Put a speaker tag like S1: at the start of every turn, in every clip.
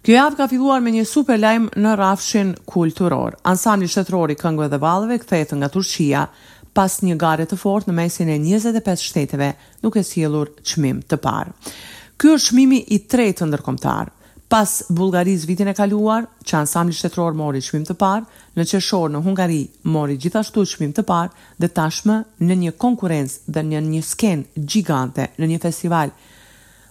S1: Kjo javë ka filluar me një super lajm në rrafshin kulturor. Ansambli shtetëror i këngëve dhe valleve kthehet nga Turqia pas një gare të fortë në mesin e 25 shteteve, duke sjellur çmim të parë. Ky është çmimi i tretë ndërkombëtar. Pas Bullgarisë vitin e kaluar, që ansambli shtetëror mori çmim të parë, në qershor në Hungari mori gjithashtu çmim të parë dhe tashmë në një konkurrencë dhe në një skenë gjigante në një festival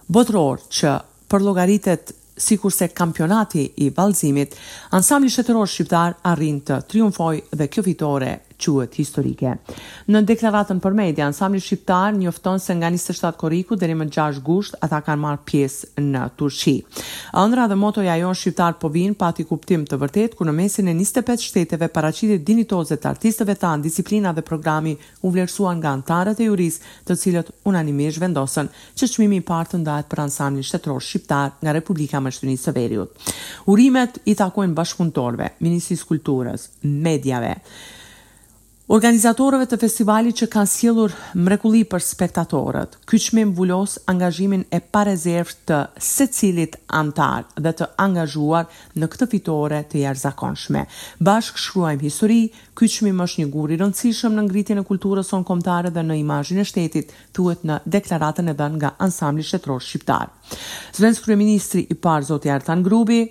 S1: botëror që përllogaritet sikurse kampionati i vallëzimit, ansambli shtetëror shqiptar arrin të triumfojë dhe kjo fitore quhet historike. Në deklaratën për media, Ansambli Shqiptar njofton se nga njëzet e shtatë korriku deri më gjashtë gusht ata kanë marrë pjesë në Turqi. Ëndrra dhe motoja jonë Shqiptarë po vijnë pati kuptim të vërtetë kur në mesin e njëzet e pesë shteteve paraqitjet dinjitoze të artistëve tanë, disiplina dhe programi u vlerësuan nga anëtarët e jurisë të cilët unanimisht vendosën që çmimi i parë të ndahet për Ansamblin Shtetëror Shqiptar nga Republika e Maqedonisë së Veriut. Urimet i takojnë bashkëpunëtorëve, Ministrisë Kulturës, mediave, organizatorëve të festivalit që kanë sjellur mrekulli për spektatorët. Ky çmim vulos angazhimin e parezervtë të secilit anëtar dhe të angazhuar në këtë fitore të jashtëzakonshme. Bashkë shkruajmë histori, ky çmim është një gur i rëndësishëm në ngritjen e kulturës sonë kombëtare dhe në imazhin e shtetit, thuhet në deklaratën e dhënë nga Ansambli Shtetëror Shqiptar. Zëvendëskryeministri i parë zoti Artan Grubi,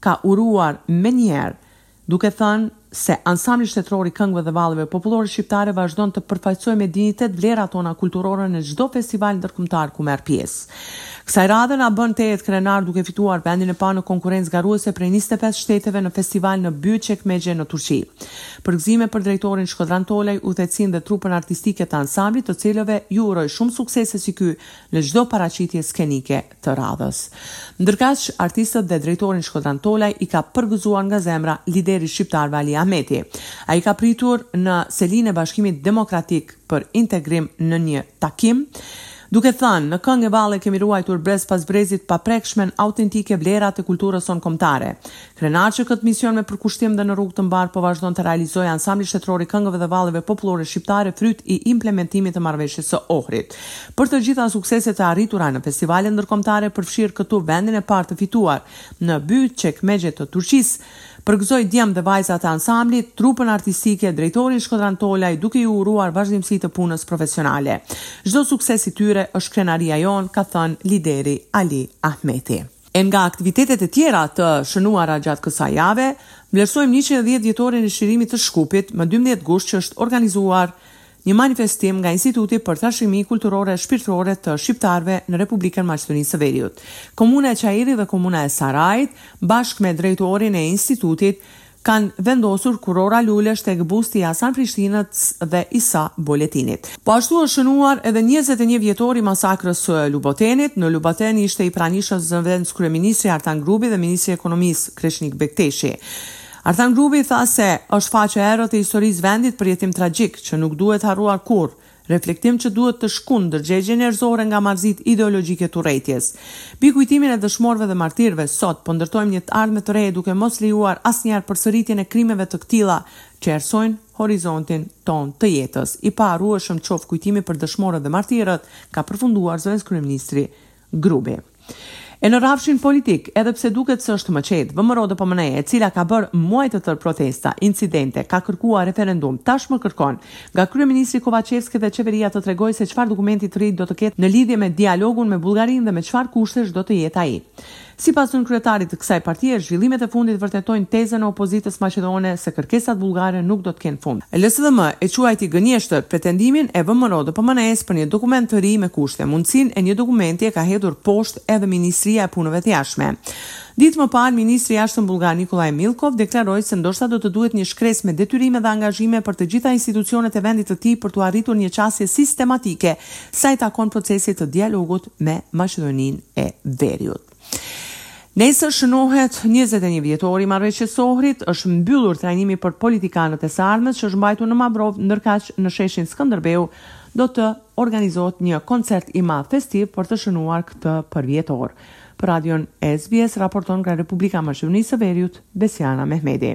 S1: ka uruar menjëherë, duke thënë se Ansambli Shtetëror i Këngëve dhe Valleve Popullore Shqiptare vazhdon të përfaqësojë me dinjitet vlerat tona kulturore në çdo festival ndërkombëtar ku merr pjesë. Kësaj radhe na bën tejet krenarë duke fituar vendin e parë në konkurrencë garuese prej njëzet e pesë shteteve në festival në Büyükçekmece në Turqi. Përgëzime për drejtorin Shkodran Tolaj, udhëheqësinë dhe trupën artistike të Ansamblit, të cilëve ju uroj shumë suksese si ky në çdo paraqitje skenike, të radhës. Ndërkaq, artistët dhe drejtorin Shkodran Tolaj i ka përgëzuar nga zemra lideri i shqiptarëve Ali Ahmeti. Ai i ka pritur në selinë e Bashkimit Demokratik për Integrim në një takim, duke thënë, Në këngë e valle kemi ruajtur brez pas brezit paprekshmen autentike vlerat e kulturës sonë kombëtare. Krenar që këtë mision me përkushtim dhe në rrugë të mbarë po vazhdon të realizojë Ansambli Shtetëror i Këngëve dhe Valleve Popullore Shqiptare fryt i implementimit të Marrëveshjes së Ohrit. Për të gjitha sukseset e arritura në festivalet ndërkombëtare përfshirë këtu vendin e parë të fituar në Büyükçekmece të Turqisë përgëzoj djemtë dhe vajzat e Ansamblit, trupën artistike, drejtorin Shkodran Tolaj duke iu uruar vazhdimësi të punës profesionale. Çdo sukses i tyre është krenaria jonë, ka thënë lideri Ali Ahmeti. E nga aktivitetet e tjera të shënuara gjatë kësaj jave, vlerësojmë njëqind e dhjetë vjetorin e çlirimit të Shkupit, më dymbëdhjetë gusht që është organizuar një manifestim nga Instituti për Trashëgimi Kulturore e Shpirtërore të Shqiptarëve në Republikën e Maqedonisë së Veriut. Komuna e Çairit dhe Komuna e Sarajit, bashkë me drejtorin e Institutit, kanë vendosur kurora lulesh tek busti i Hasan Prishtinës dhe Isa Boletinit. Po ashtu është shënuar edhe njëzet e një vjetori i masakrës së Lubotenit. Në Luboten ishte i pranishëm zëvendëskryeministri Artan Grubi dhe ministri i Ekonomisë, Kreshnik Bekteshi. Artan Grubi tha se është faqe e errët e historisë vendit, përjetim tragjik, që nuk duhet harruar kurrë. reflektim që duhet të shkund ndërgjegje njerëzore nga marrëzitë ideologjike të urrejtjes. Mbi kujtimin e dëshmorëve dhe martirëve, sot, po ndërtojmë një të ardhme të re duke mos lejuar asnjëherë përsëritjen e krimeve të këtilla që errësojnë horizontin tonë të jetës. I paharrueshëm qoftë kujtimi për dëshmorët dhe martirët, ka përfunduar zëvendëskryeministri Grubi. E në rrafshin politik, edhe pse duket se është më qetë, VMRO-DPMNE, e cila ka bërë muaj të tërë protesta, incidente, ka kërkuar referendum, tashmë kërkon nga kryeministri Kovaçevski dhe qeveria të tregojë se çfarë dokumenti të ri do të ketë në lidhje me dialogun me Bullgarinë dhe me çfarë kushtesh do të jetë ai. Sipas nënkryetarit të kësaj partie, zhvillimet e fundit vërtetojnë tezën e opozitës maqedone se kërkesat bullgare nuk do të kenë fund. LSDM e quajti gënjeshtër pretendimin e VMRO-DPMNE-së për një dokument të ri me kushte. Mundësinë e një dokumenti e ka hedhur poshtë edhe Ministria e Punëve të Jashtme. Ditë më parë, ministri i Jashtëm bullgar Nikollaj Milkov deklaroi se ndoshta do të duhet një shkresë me detyrime dhe angazhime për të gjitha institucionet e vendit të tij për t'u arritur një qasje sistematike sa i takon procesit të dialogut me Maqedoninë e veriut. Nesër shënohet njëzet e një vjetori i marrëveshjes së Ohrit, është mbyllur trajnimi për politikanët e së ardhmes që është mbajtur në Mavrovë, ndërkaq në sheshin Skënderbeu do të organizohet një koncert i madh festiv për të shënuar këtë përvjetor. Për radion SBS raporton nga Republika e Maqedonisë së Veriut, Besiana Mehmeti.